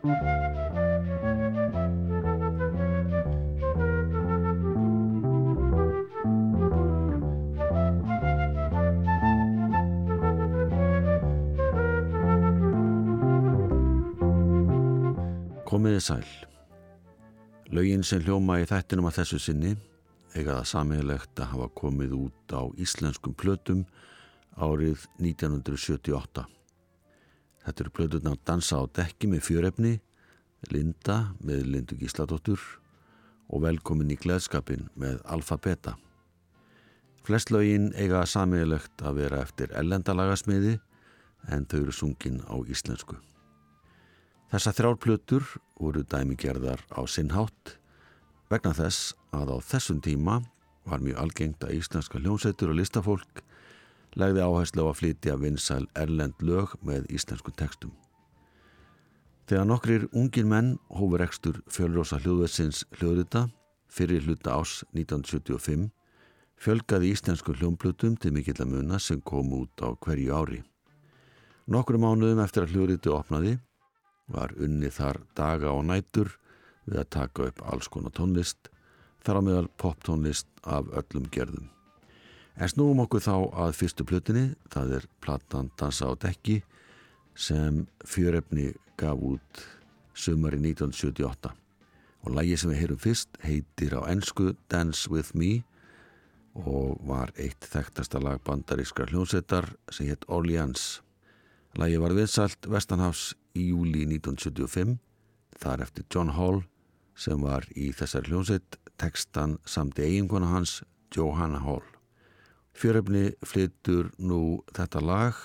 Komiði sæl. Laugin sem hljóma í þættinum að þessu sinni eiga það samíðilegt að hafa komið út á íslenskum plötum árið 1978. Þetta eru plöturna að dansa á dekki með fjörefni, Linda með Lindu Gísladóttur og velkomin í gleðskapin með Alfa Beta. Flest laugin eiga samíðilegt að vera eftir ellendalagasmiði en þau eru sungin á íslensku. Þessar þrjárplutur voru dæmigerðar á sinnhátt vegna þess að á þessum tíma var mjög algengt að íslenska hljómsveitur og listafólk legði áherslu á að flytja vinsæl erlend lög með íslensku textum. Þegar nokkrir ungir menn hófur ekstur fjölrosa hljóðvetsins hljóðrita fyrir hluta ás 1975 fjölgaði íslensku hljómplutum til mikill að muna sem kom út á hverju ári. Nokkru mánuðum eftir að hljóðriti opnaði var unni þar daga og nætur við að taka upp alls konar tónlist, þar á meðal poptónlist af öllum gerðum. En snúum okkur þá að fyrstu plötinni, það er platan Dansa á dekki sem fjörefni gaf út sumari 1978 og lægi sem við heyrum fyrst heitir á ennsku Dance With Me og var eitt þekktasta lag bandarískar hljónsettar sem hétt Orleans. Lægi var viðsalt Vestanhafs í júli 1975 þar eftir John Hall sem var í þessar hljómsveit tekstan samt eiginkona hans Johanna Hall. Fjöröfni flyttur nú þetta lag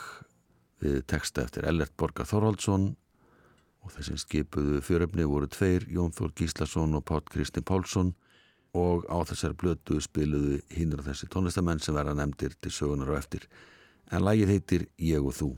við teksta eftir Ellert Borga Þorvaldsson og þessum skipuðu fjöröfni voru tveir Jón Þór Gíslason og Pátt Kristinn Pálsson og á þessar blötu spiluðu hinnur þessi tónlistamenn sem verða nefndir til sögunar og eftir en lagið heitir Ég og þú.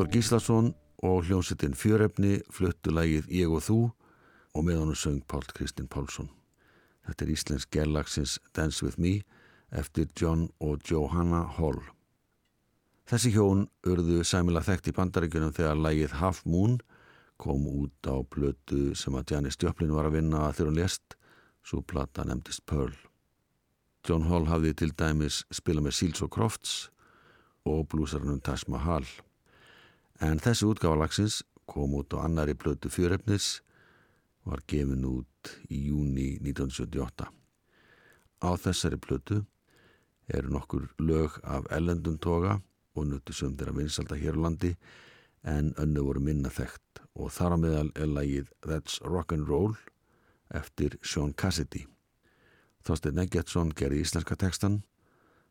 Jóþór Gíslason og hljómsettin Fjörefni fluttu lægið Ég og þú og með hannu söng Pál Kristinn Pálsson. Þetta er Íslensk gerlagsins Dance With Me eftir John og Johanna Hall. Þessi hjón urðu sæmila þekkt í bandaríkunum þegar lægið Half Moon kom út á blötu sem að Janis Joplin var að vinna að þeirra lest, svo plata nefndist Pearl. John Hall hafði til dæmis spila með Seals og Crofts og blúsarnum Taj Mahal. En þessi útgáfalagsins kom út á annari blötu fjörefnis, var gefin út í júni 1978. Á þessari blötu eru nokkur lög af ellendum toga og nuttu sömndir að vinsalda hér á landi en önnu voru minna þekkt og þar á meðal er lagið That's Rock'n'Roll eftir Sean Cassidy. Þorstein Eggertsson gerði íslenska tekstan,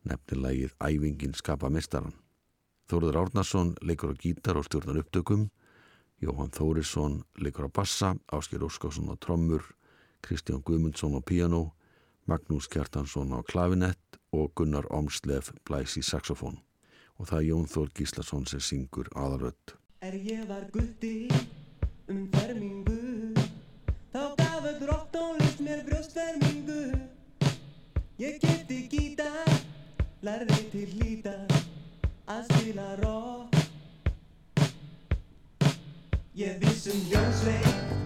nefnir lagið Ævingin skapa mistaran. Þóruður Árnarsson leikur á gítar og stjórnar upptökum, Jóhann Þórisson leikur á bassa, Ásker Óskásson á trommur, Kristján Guðmundsson á piano, Magnús Kjartansson á klavinett og Gunnar Omslef blæs í saxofón. Og það er Jón Þór Gíslason sem syngur aðarödd. Er ég var gutti um fermingu Þá gaf öll rocktónlist mér brjóstfermingu Ég geti gítar, lærði til hlýta Að spila rock Ég vissum hljómsveit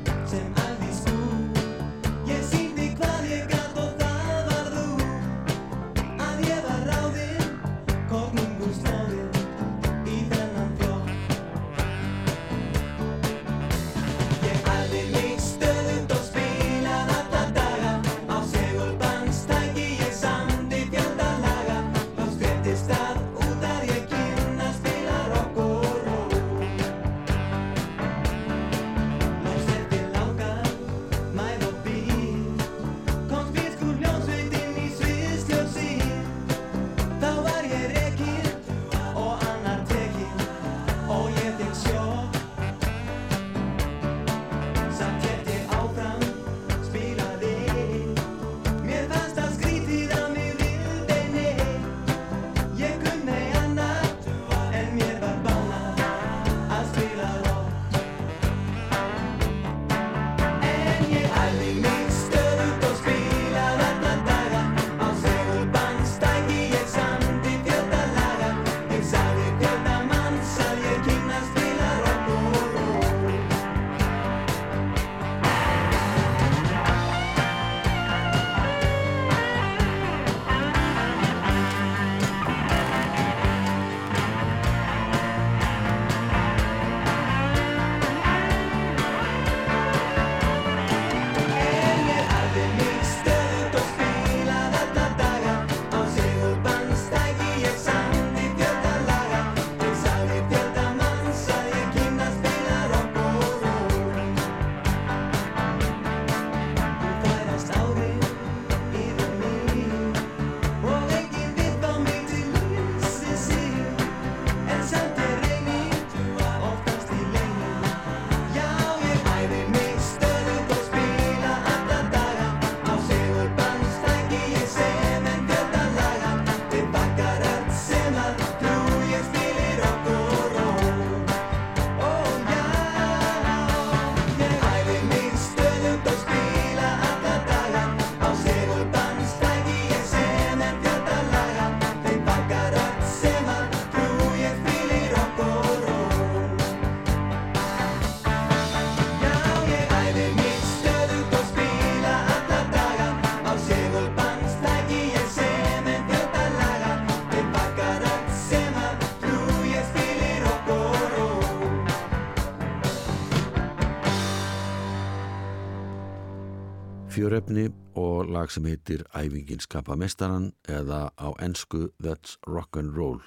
Fjörefni og lag sem heitir Ævingin skapa mestaran eða á ennsku That's Rock'n'Roll.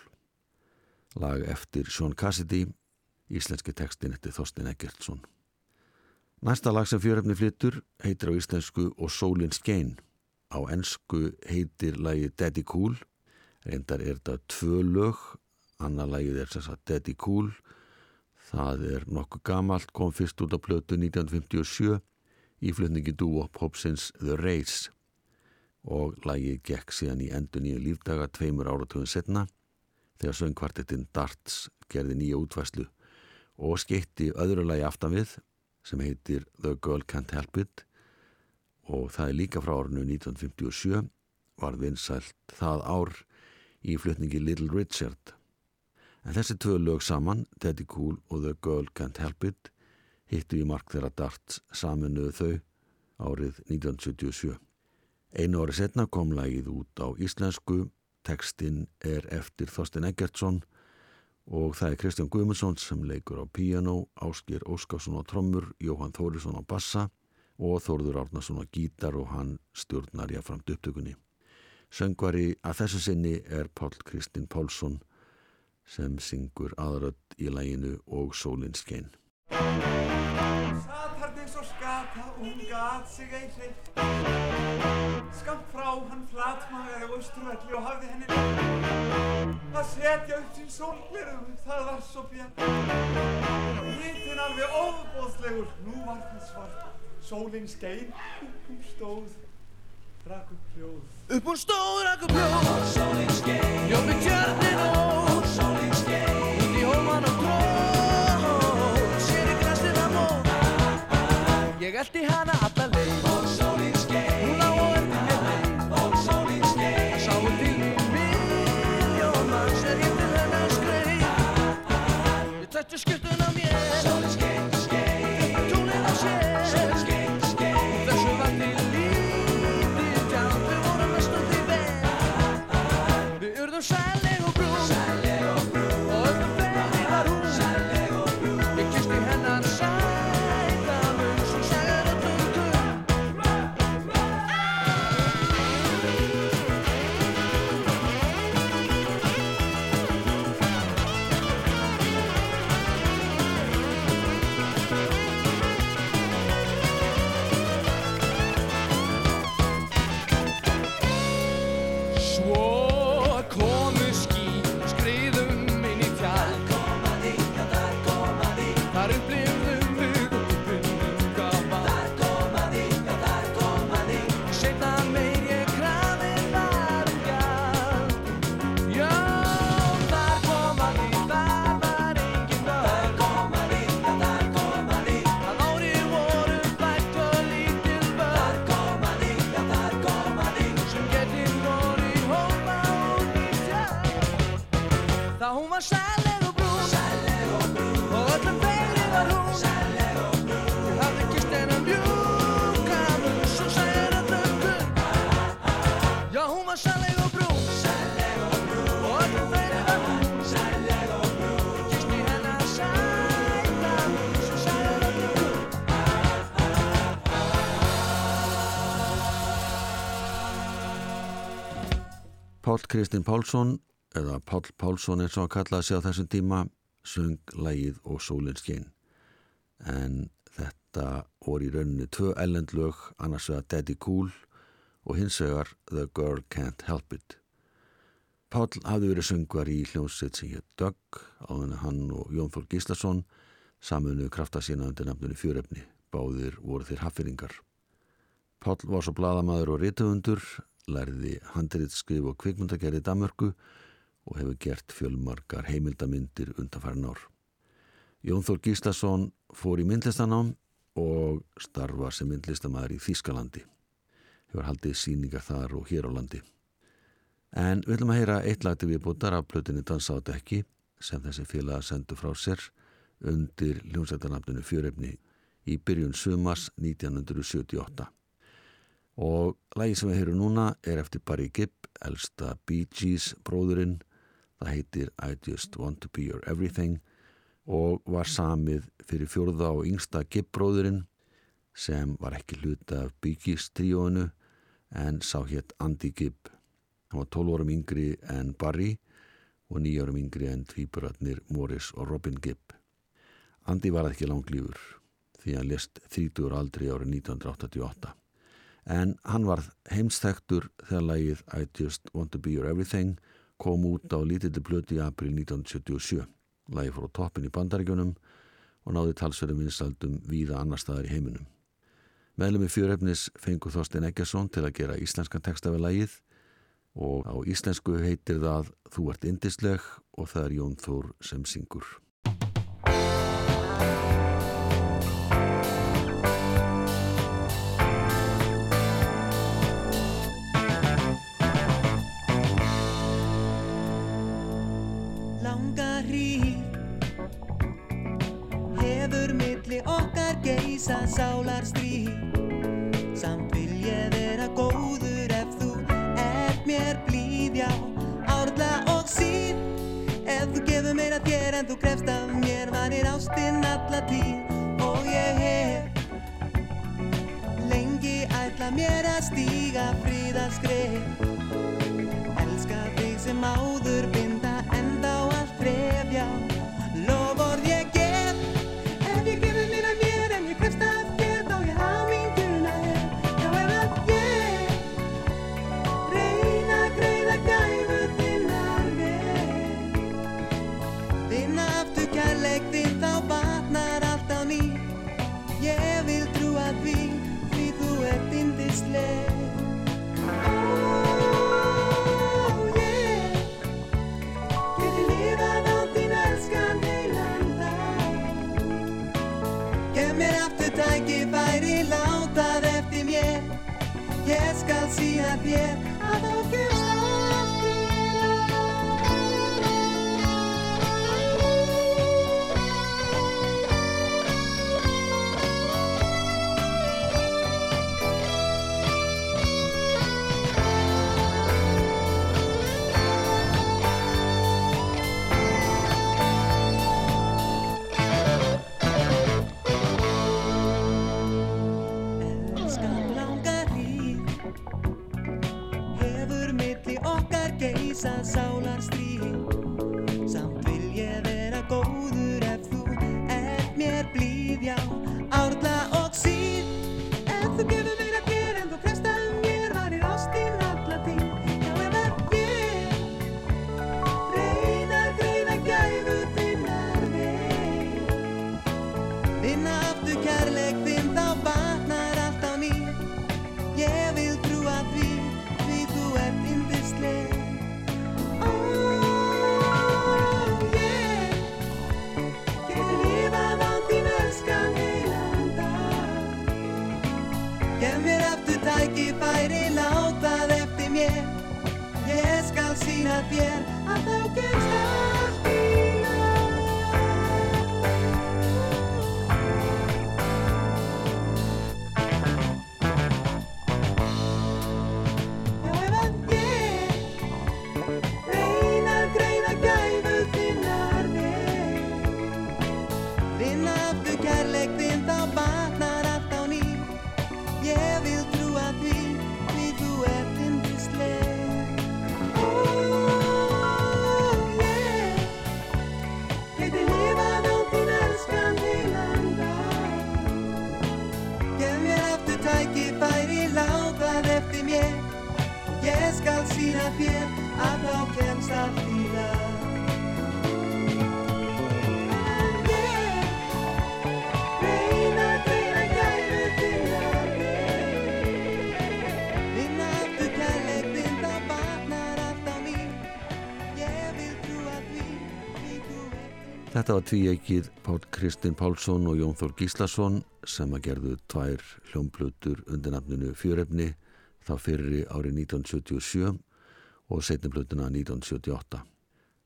Lag eftir Sean Cassidy, íslenski tekstin eftir Þorstein Eggertsson. Næsta lag sem fjörefni flyttur heitir á íslensku Og sólinn skein. Á ennsku heitir lagi Daddy Cool. Reyndar er þetta tvö lög, annar lagið er þess að Daddy Cool. Það er nokkuð gamalt, kom fyrst út á plötu 1957 í flutningi dúop Hopsins The Race og lagið gekk síðan í endur nýju lífdaga tveimur áratöfum setna þegar söngkvartettinn Darts gerði nýja útvæslu og skeitti öðru lagi aftan við sem heitir The Girl Can't Help It og það er líka frá árinu 1957 var vinsælt það ár í flutningi Little Richard. En þessi tvö lög saman, Teddy Cool og The Girl Can't Help It, hittu í mark þeirra darts saminuðu þau árið 1977. Einu ári setna kom lagið út á íslensku, tekstinn er eftir Þorstein Eggertsson og það er Kristján Guðmundsson sem leikur á piano, Áskir Óskarsson á trommur, Jóhann Þórisson á bassa og Þórður Árnarsson á gítar og hann stjórnar jáframt upptökunni. Söngvari að þessu sinni er Pál Kristinn Pálsson sem syngur aðrödd í læginu og sólinn skein. Eins og skata, hún gat sig ei hreitt. Skamt frá hann flatmagaði austurvelli og hafði henni að setja upp sín sólglerum, það var svo bjart. Hítinn alveg óbóðslegur, nú var það svart. Sólinn skein, upp hún stóð, drakk upp hljóð. Upp úr stóra blóð Sólinn skein Jómi tjörnin og Ég eldi hana alla Kristinn Pálsson eða Pál Pálsson eins og hann kallaði sig á þessum tíma söng lægið og sólinn skein. En þetta voru í rauninni tvö ellendlög annars vegar Daddy Cool og hins vegar The Girl Can't Help It. Pál hafði verið söngvar í hljómsveit sem hétt Doug áðan hann og Jón Þór Gíslason saminuðu krafta sína undir nafnunni fjörefni. Báðir voru þeir haffyringar Pál var svo bladamaður og rituundur lærði handritskrif og kvikmyndagerði Danmörku og hefur gert fjölmarkar heimildamindir undanfærin ár. Jón Þór Gíslason fór í myndlistanám og starfar sem myndlistamæður í Þískalandi. Hefur haldið síningar þar og hér á landi. En við ætlum að heyra eitt lagti viðbútar af plötunni Dansa á dekki sem þessi félag sendu frá sér undir hljómsættanafninu fjörefni í byrjun sumas 1978. Og lagi sem við heyrum núna er eftir Barry Gibb, elsta Bee Gees bróðurinn. Það heitir I Just Want To Be Your Everything og var samið fyrir fjórða og yngsta Gibb bróðurinn sem var ekki hluta af Bee Gees tríóinu en sá hétt Andy Gibb. Hann var 12 árum yngri en Barry og 9 árum yngri en tvíburatnir Morris og Robin Gibb. Andy var ekki langlífur því hann lest 30 aldri árið 1988 en hann var heimstæktur þegar lagið I Just Want To Be Your Everything kom út á lítilli blötu í april 1977. Lagið fór á toppin í bandaríkjunum og náði talsverðum vinsaldum víða annar staðar í heiminum. Meðlum í fjörefnis fengur Þorstein Eggerson til að gera íslenskan texta við lagið og á íslensku heitir það Þú ert indisleg og það er Jón Þór sem syngur. Geisa sálar stríð Samt vil ég vera góður ef þú ert mér blíð, já, árla og síð Ef þú gefur að þér en þú krefst af mér varir ástinn alla tíð. Og ég hef lengi ætla mér að stíga fríðaskref Elska þig sem áður binda enda á allt trefja Loford ég gef 别 skal sína þér að þá gefst Þetta var tvíegið Pál Kristinn Pálsson og Jón Þór Gíslason sem að gerðu tvær hljómblutur undir nafninu Fjörefni þá fyrri árið 1977 og setniblutuna 1978.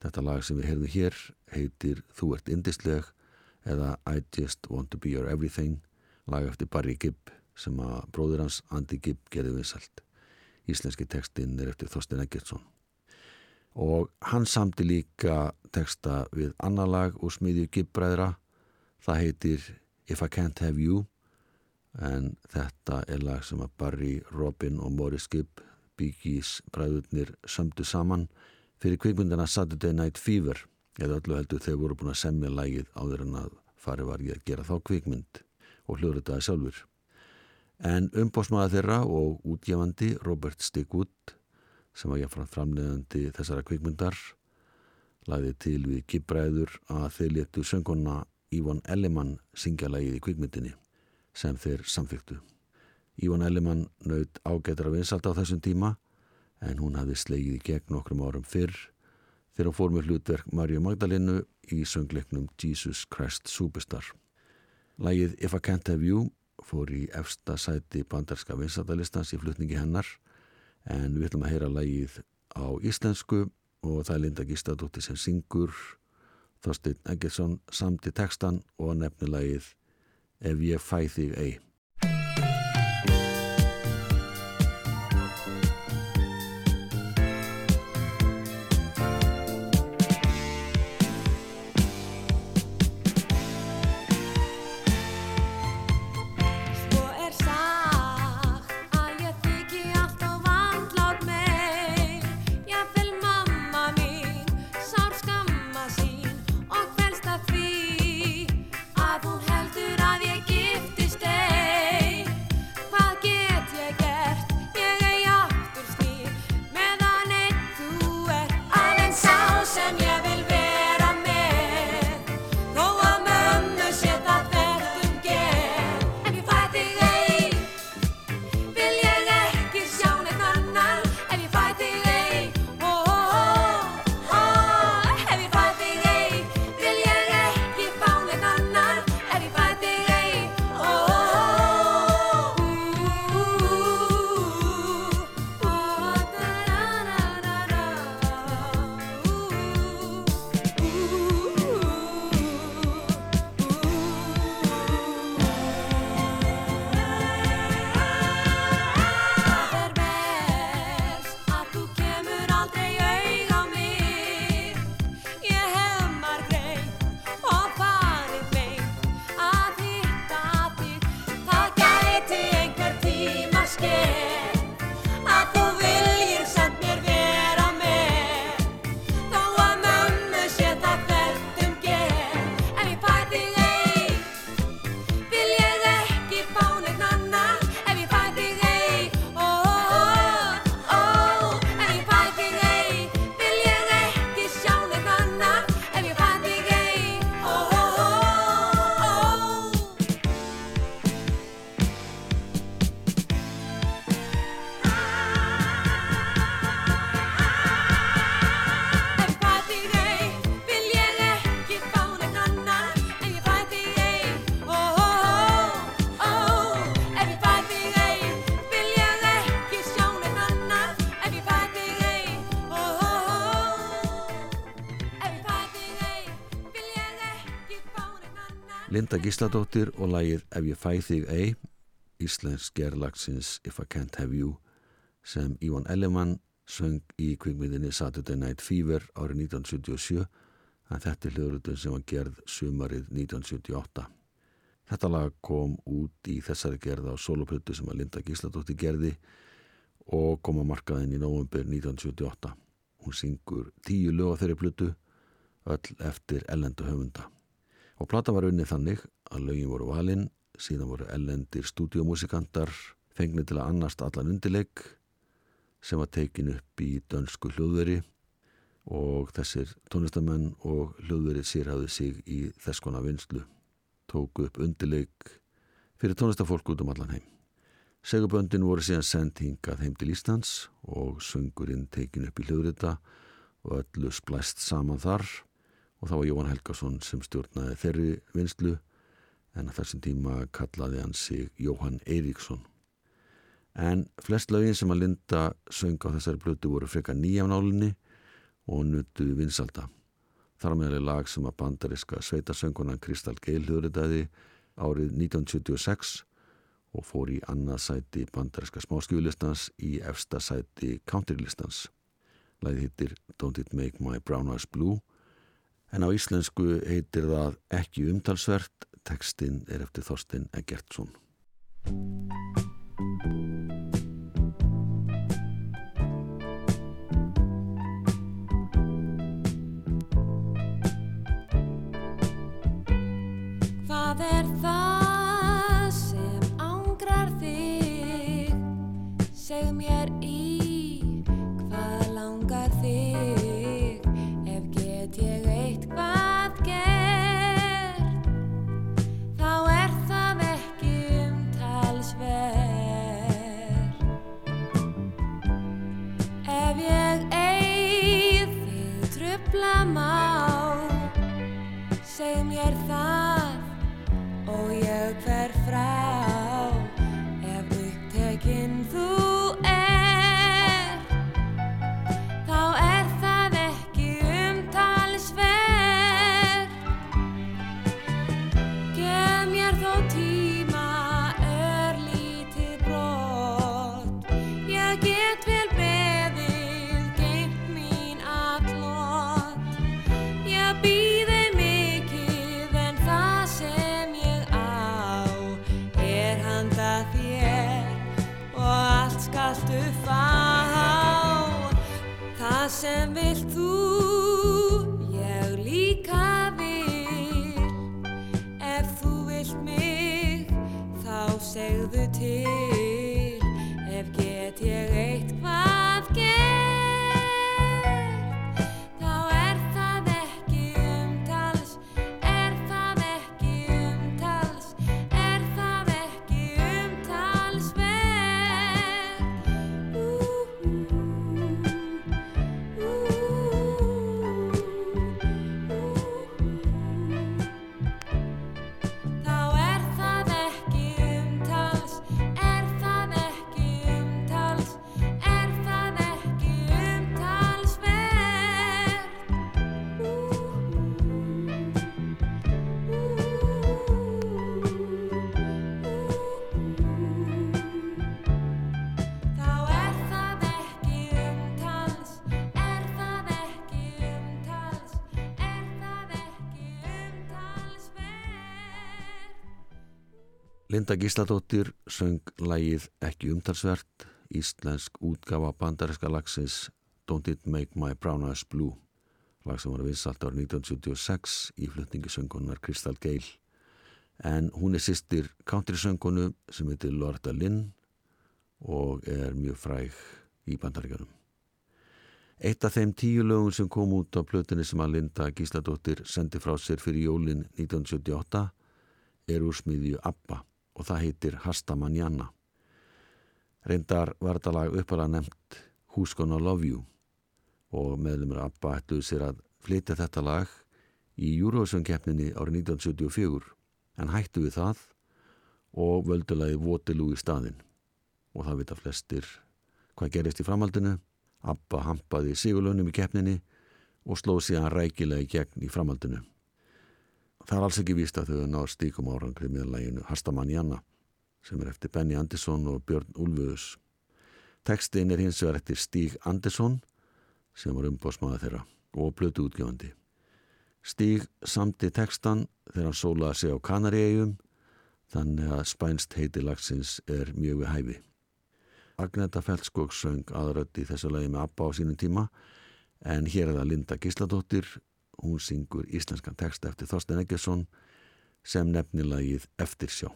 Þetta lag sem við heyrðum hér heitir Þú ert indisleg eða I just want to be your everything lag eftir Barry Gibb sem að bróður hans Andy Gibb gerði vinsalt. Íslenski tekstinn er eftir Þorstein Eggertsson og hann samti líka teksta við annar lag úr smiðju Gibbræðra það heitir If I Can't Have You. En þetta er lag sem að Barry, Robin og Morris Gibb Gees bræðurnir sömdu saman fyrir kvikmyndina Saturday Night Fever. Eða öllu heldur þeir voru búin að semja lagið áður en að fari var ég að gera þá kvikmynd og hljóðritaði sjálfur en umbósmaða þeirra og útgefandi Robert Stigwood sem var jáfnframt framleiðandi þessara kvikmyndar lagði til við gibbræður að þeir letu sönguna Ívon Ellimann syngja lagið í kvikmyndinni sem þeir samþyktu. Ívon Ellimann naut ágættra vinsalt á þessum tíma en hún hafði slegið í gegn nokkrum árum fyrr þegar hún fór með hlutverk Marju Magdalenu í söngleiknum Jesus Christ Superstar. Lagið If I Can't Have You fór í efsta sæti bandarska vinsaltalistans í flutningi hennar en við ætlum að heyra lagið á íslensku og það er Linda Gístadóttir sem syngur Þorstein Eggertsson samti textan og nefni lagið ef ég fæ þig ei. Linda Gísladóttir og lagið Ef ég fæ þig ei, Íslensk gerlagsins If I Can't Have You, sem Ívan Ellemann söng í kvikmyndinni Saturday Night Fever árið 1977, en þetta er hljóðrutun sem var gerð sumarið 1978. Þetta lag kom út í þessari gerð á soloplötu sem að Linda Gísladóttir gerði og kom á markaðin í november 1978. Hún syngur tíu lög á þeirri plötu, öll eftir ellendu höfunda. Og plata var unnið þannig að lögin voru valinn, síðan voru ellendir stúdíómusikantar fengnir til að annast allan undirleik sem var tekin upp í dönsku hljóðveri og þessir tónlistamenn og hljóðveri sérhafði sig í þess konar vinslu, tóku upp undirleik fyrir tónlistafólk út um allan heim. Seguböndin voru síðan sendt hingað heim til Íslands og söngurinn tekin upp í hljóðrita og öllu splæst saman þar og þá var Jóhann Helgason sem stjórnaði þeirri vinslu en að þessum tíma kallaði hann sig Jóhann Eiríksson. En flest lögin sem að Linda söng á þessari blötu voru frekar nýjafnálinni og nutu vinsalda. Þar með er lag sem að bandariska sveitasöngunan Kristal Geil hljóðritaði árið 1976 og fór í annað sæti bandariska smáskjúlistans í efsta sæti countrylistans. Læði hittir Don't It Make My Brown Eyes Blue en á íslensku heitir það ekki umtalsvert, tekstinn er eftir Þorstein Eggertsson. Linda Gísladóttir söng lægið ekki umtalsvert, íslensk útgafa bandaríska lagsins Don't It Make My Brown Eyes Blue, lag sem var vinsalt árið 1976 í flutningisöngunar Crystal Gale. En hún er sýstir countrysöngunu sem heitir Lorda Lynn og er mjög fræg í bandaríkjarum. Eitt af þeim tíu lögum sem kom út á plötunni sem að Linda Gísladóttir sendi frá sér fyrir jólin 1978 er úr smiðju ABBA og það heitir Hasta Manjana. Reyndar var þetta lag uppalega nefnt Who's Gonna Love You og meðlumur ABBA ætluðu sér að flytja þetta lag í Eurovision-keppninni árið 1974 en hættu við það og völdu lagi Waterloo í staðinn og það vita flestir hvað gerist í framhaldinu. ABBA hampaði sigurlaunum í keppninni og slóð síðan rækilega í gegn í framhaldinu. Það er alls ekki víst að þau náðu stíkum árangri með læginu Hastamanjana sem er eftir Benny Andersson og Björn Úlföðus. Tekstin er hins vegar eftir Stíg Andersson sem var umbóðsmaður þeirra og blötu útgefandi. Stíg samti tekstan þegar hann sólaði sig á Kanaríegjum þannig að spænst heiti lagsins er mjög við hæfi. Agneta Feldskog söng aðrödd í þessu lagi með Abba á sínum tíma en hér er það Linda Gísladóttir hún syngur íslenskan text eftir Þorstein Eggesson sem nefnilagið Eftirsjá.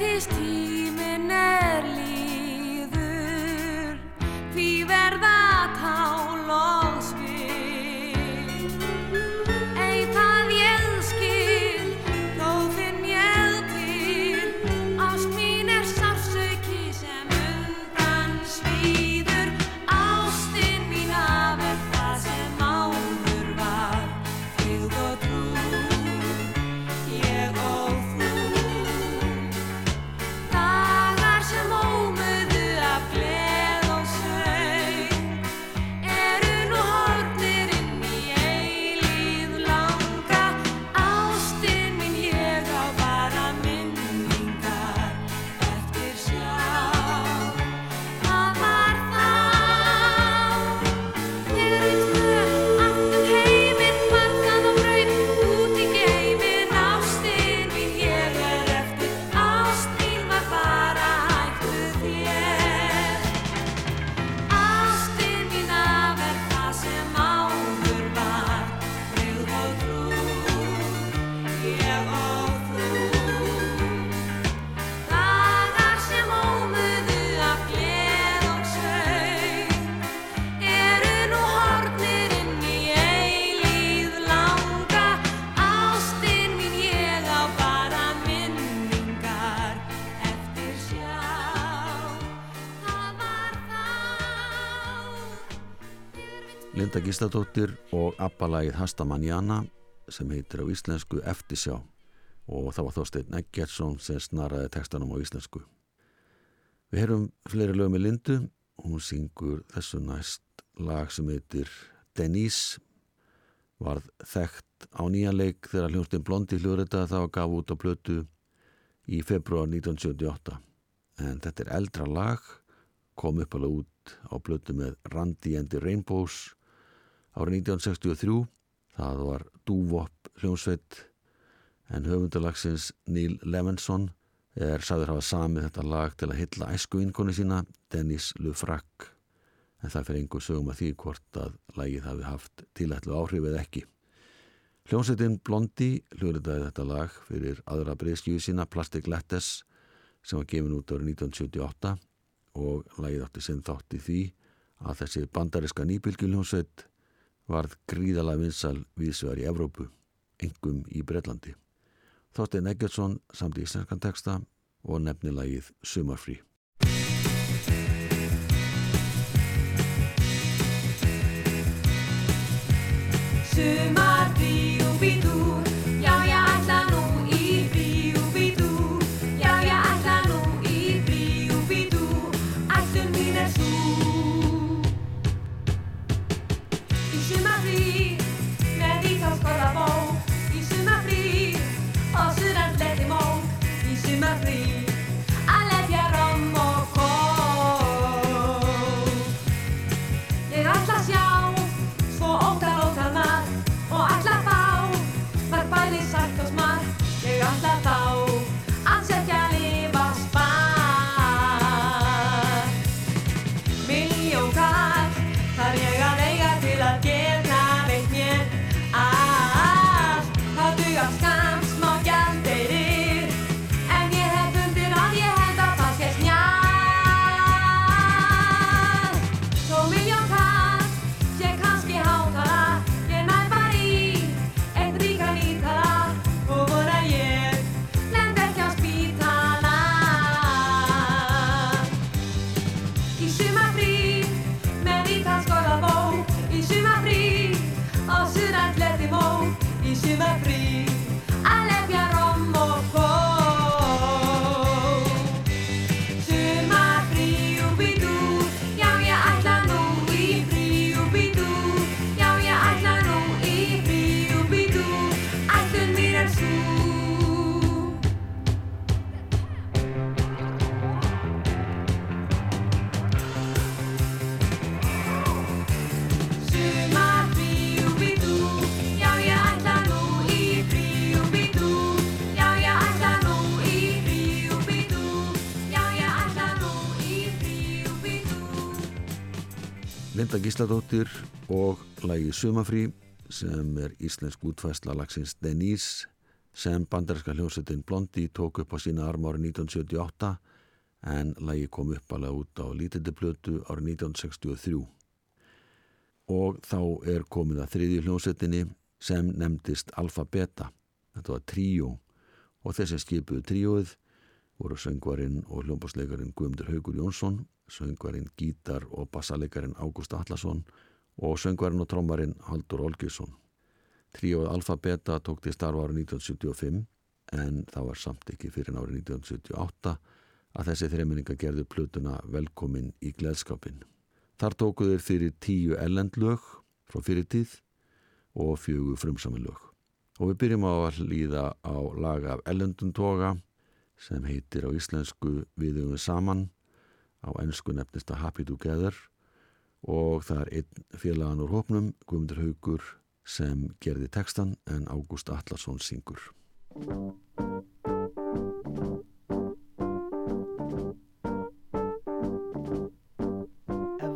Breytist Gísladóttir og Abbalagið Hasta Manjana sem heitir á íslensku Eftirsjá og það var Þorstein Eggertsson sem snaraði textanum á íslensku. Við heyrum fleiri lögum með Lindu, hún syngur þessu næst lag sem heitir Denise, varð þekkt á nýjanleik þegar hljómsdyn Blondi hljóðrita þá gaf út á blötu í februar 1978. En þetta er eldra lag, kom upp alveg út á blötu með Randy and the Rainbows árið 1963. Það var Dúvop hljómsveit en höfundalagsins Neil Levinson er sagður hafa samið þetta lag til að hylla æsku vinkonu sína Dennis Lufrak en það fyrir einhver sögum að því hvort að lagið hafi haft tilætlu áhrif eða ekki. Hljómsveitin Blondi hljóðritaði þetta lag fyrir aðra breyðskjöfu sína Plastic Letters sem var gefin út árið 1978 og lagið átti sinn þátt í því að þessi bandariska nýbylgjuljónsveit varð gríðalega vinsal viðsvegar í Evrópu, engum í Breitlandi. Þorstein Eggertsson samt í íslenskan texta og nefnilagið Sumarfrí. Gísladóttir og lagið Sumafrí sem er íslensk útfæsla lagsins Denise sem bandarinska hljómsveitin Blondi tók upp á sína arm árið 1978 en lagið kom upp alveg út á lítildiplötu árið 1963 og þá er komið að þriðju hljómsveitinni sem nefndist Alfa Beta. Þetta var tríó og þessi skipuðu tríóið voru söngvarinn og hljómbásleikarin Guðmundur Haugur Jónsson, söngvarinn gítar og bassaleikarin Ágúst Allarsson og söngvarinn og trommarinn Haldur Olgjursson. Tríóið Alfa Beta tók til starfa árið 1975 en það var samt ekki fyrir árið 1978 að þessi þreiminninga gerðu plötuna velkomin í gleðskapin. Þar tóku þeir fyrir tíu ellendlög frá fyrirtíð og fjögur frumsami lög. Og við byrjum á að líða á laga af ellendun toga sem heitir á íslensku Viðugum saman, á ennsku nefnist að Happy Together og það er einn félagan úr hópnum, Guðmundur Haugur, sem gerði textan en Ágúst Allarsson syngur.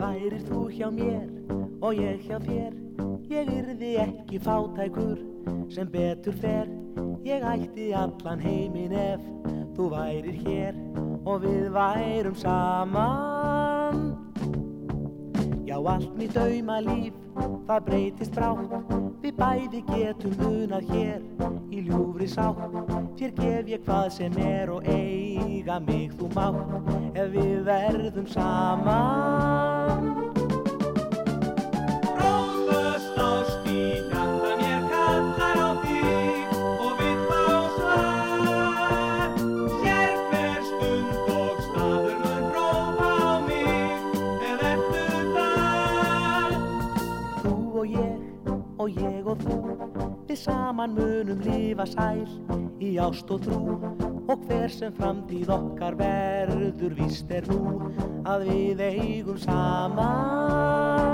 Værir þú hjá mér og ég hjá þér Ég yrði ekki fátækur sem betur fer Ég ætti allan heiminn ef þú værir hér og við værum saman. Já, allt mitt dauma líf, það breytist brátt. Við bæði getum munað hér í ljúfri sátt. Þér gef ég hvað sem er og eiga mig þú mátt. Ef við verðum saman Við saman munum lifa sæl í ást og trú. Og hver sem framtíð okkar verður víst er nú Að við eigum saman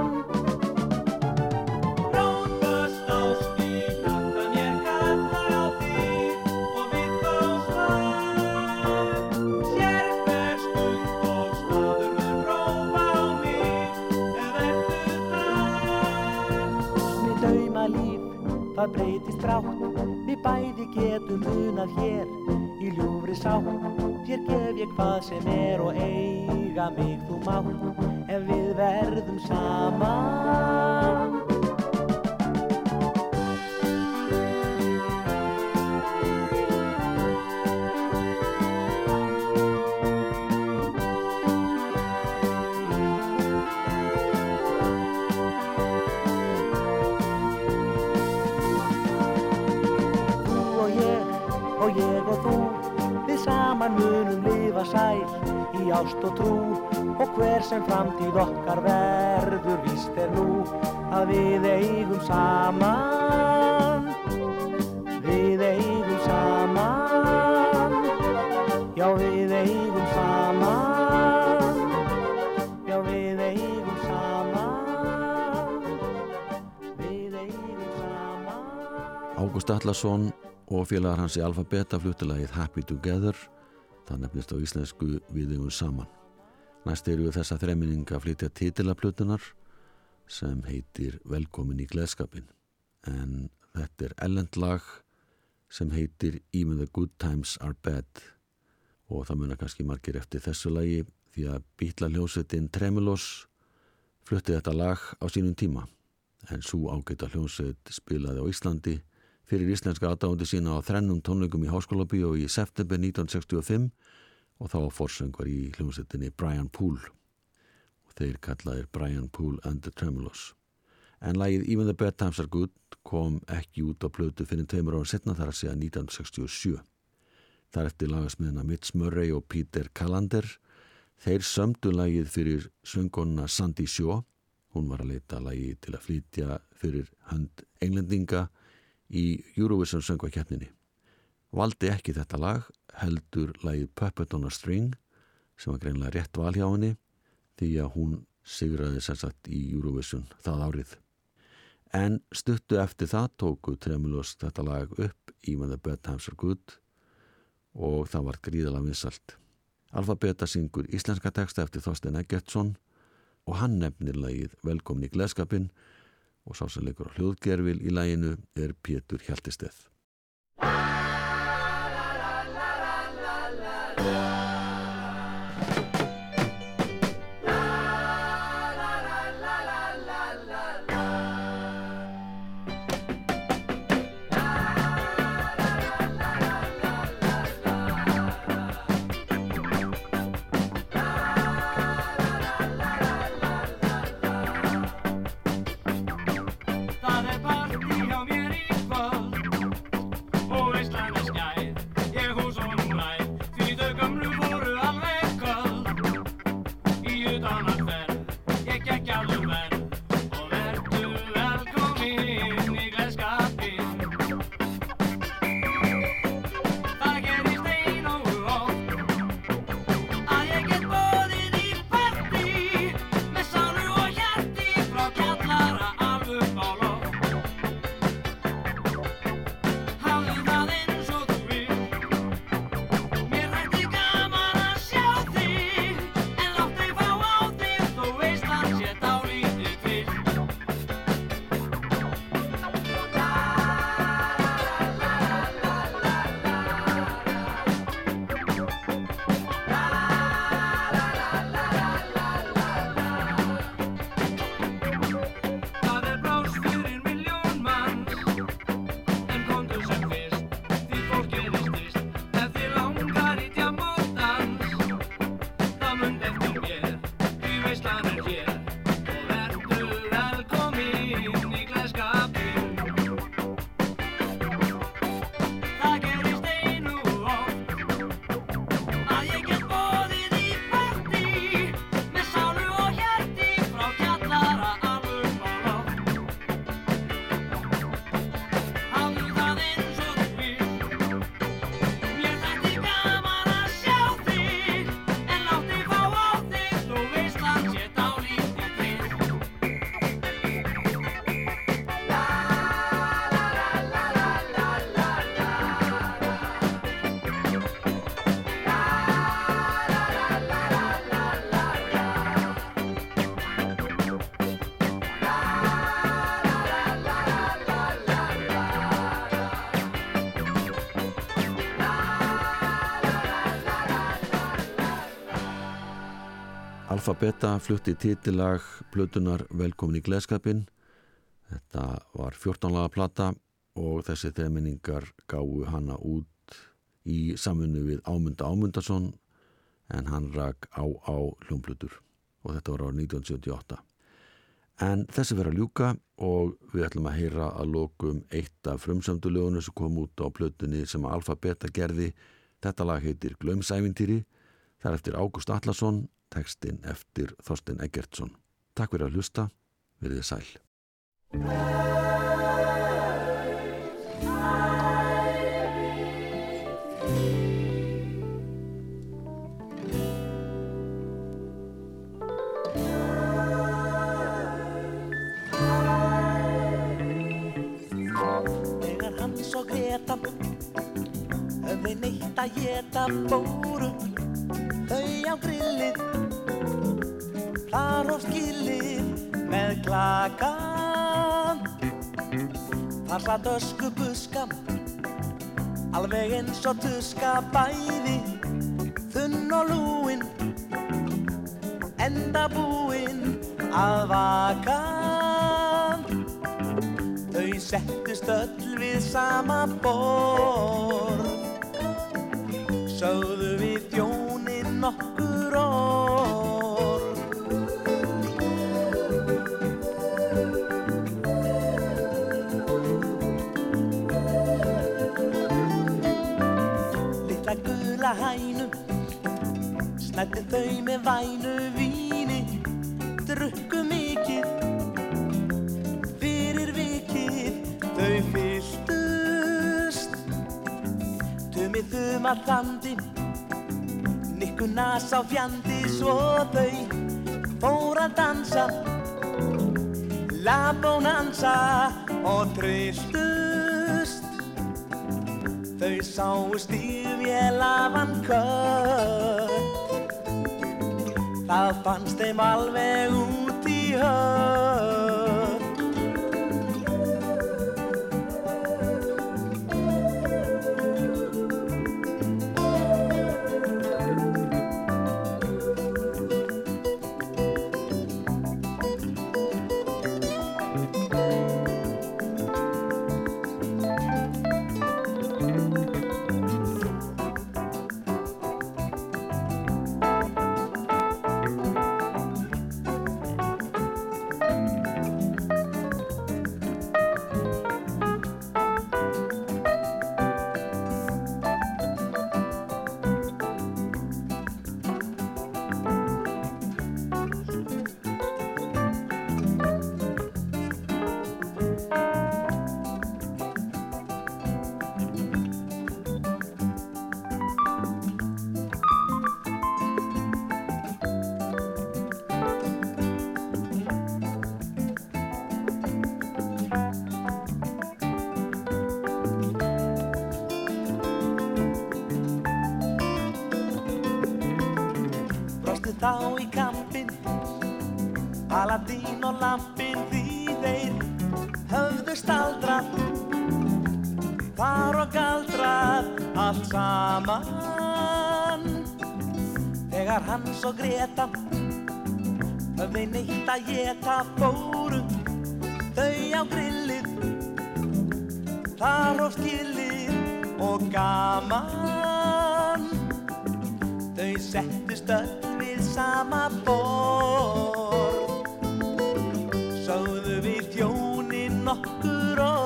það breytist brátt. Við bæði getum munað hér í ljúfri sátt. Þér gef ég hvað sem er og eiga mig þú mátt. Ef við verðum saman saman. Við eigum saman. Já við eigum saman. Já við eigum saman. Við eigum saman. Ágúst Allarsson og félagar hans í Alphabeta fluttilagið Happy Together. Það nefnist á íslensku við eigum saman. Næst eru þessa þreminning að flytja titilaplutunar sem heitir Velkomin í gleðskapin en þetta er ellendlag sem heitir Even the good times are bad. Og það muna kannski margir eftir þessu lagi því að býtla hljósettin Tremulos flutti þetta lag á sínum tíma. En svo ágæta hljómsveit spilaði á Íslandi fyrir íslenska aðdáðandi sína á þrennum tónleikum í Háskóla Bíó í september 1965 og þá fórsöngar í hljómsveitinni Brian Poole þeir kallaðir Brian Poole and the Tremulos en lagið Even the Bad Times Are Good kom ekki út á blötu fyrir tveimur ára setna þar að segja 1967 þar eftir lagasmiðina Mitch Murray og Peter Callander þeir sömdu lagið fyrir söngonna Sandy Shaw. Hún var að leita lagi til að flytja fyrir hönd englendinga í Eurovision söngvakeppninni. Valdi ekki þetta lag, heldur lagið Puppet on a String sem var greinlega rétt val hjá henni því að hún sigraði sérsagt í Eurovision það árið. En stuttu eftir það tóku Tremulos þetta lag upp Even the Bad Times Are Good og það var gríðalega vinsalt. Alfabeta syngur íslenska texta eftir Þorstein Eggertsson og hann nefnir lagið Velkomin í gleðskapin og sá sem leikur á hljóðgerfil í læginu er Pétur Hjaltisteð. Alfa Beta flutti titilag Plötunar velkomin í gleðskapin. Þetta var 14 laga plata og þessi þeminningar gáu hana út í samfunnu við Ámunda Ámundason en hann rak á á hljómblutur og þetta var árið 1978. En þessi verið að ljúka og við ætlum að heyra að lokum eitt af frumsöndulögunum sem kom út á plötunni sem Alfa Beta gerði. Þetta lag heitir Glömsævintýri. Það er eftir Ágúst Allarsson, tekstinn eftir Þorstein Eggertsson. Takk fyrir að hlusta, verið sæl. Þegar Hans og Greta höfði neitt að geta fóru með klakan þar satt ösku buskan alveg eins og tuska bæði þunn og lúin enda búin að vaka. Þau settust öll við sama borð gula hænu Snætti þau með vænu víni. Drukku mikið. Fyrir vikið. Þau fylltust. Tumi þuma þandi Nikkuna sá fjandi. Svo þau fór að dansa. La bonanza og trilltust Í vélavan kött Það fannst þeim alveg út í höfn allt saman Þegar Hans og Greta höfðu neitt að geta fóru Þau á grillið Þar og skilið og gaman. Þau settust öll við sama borð Sögðu við þjónin nokkur orð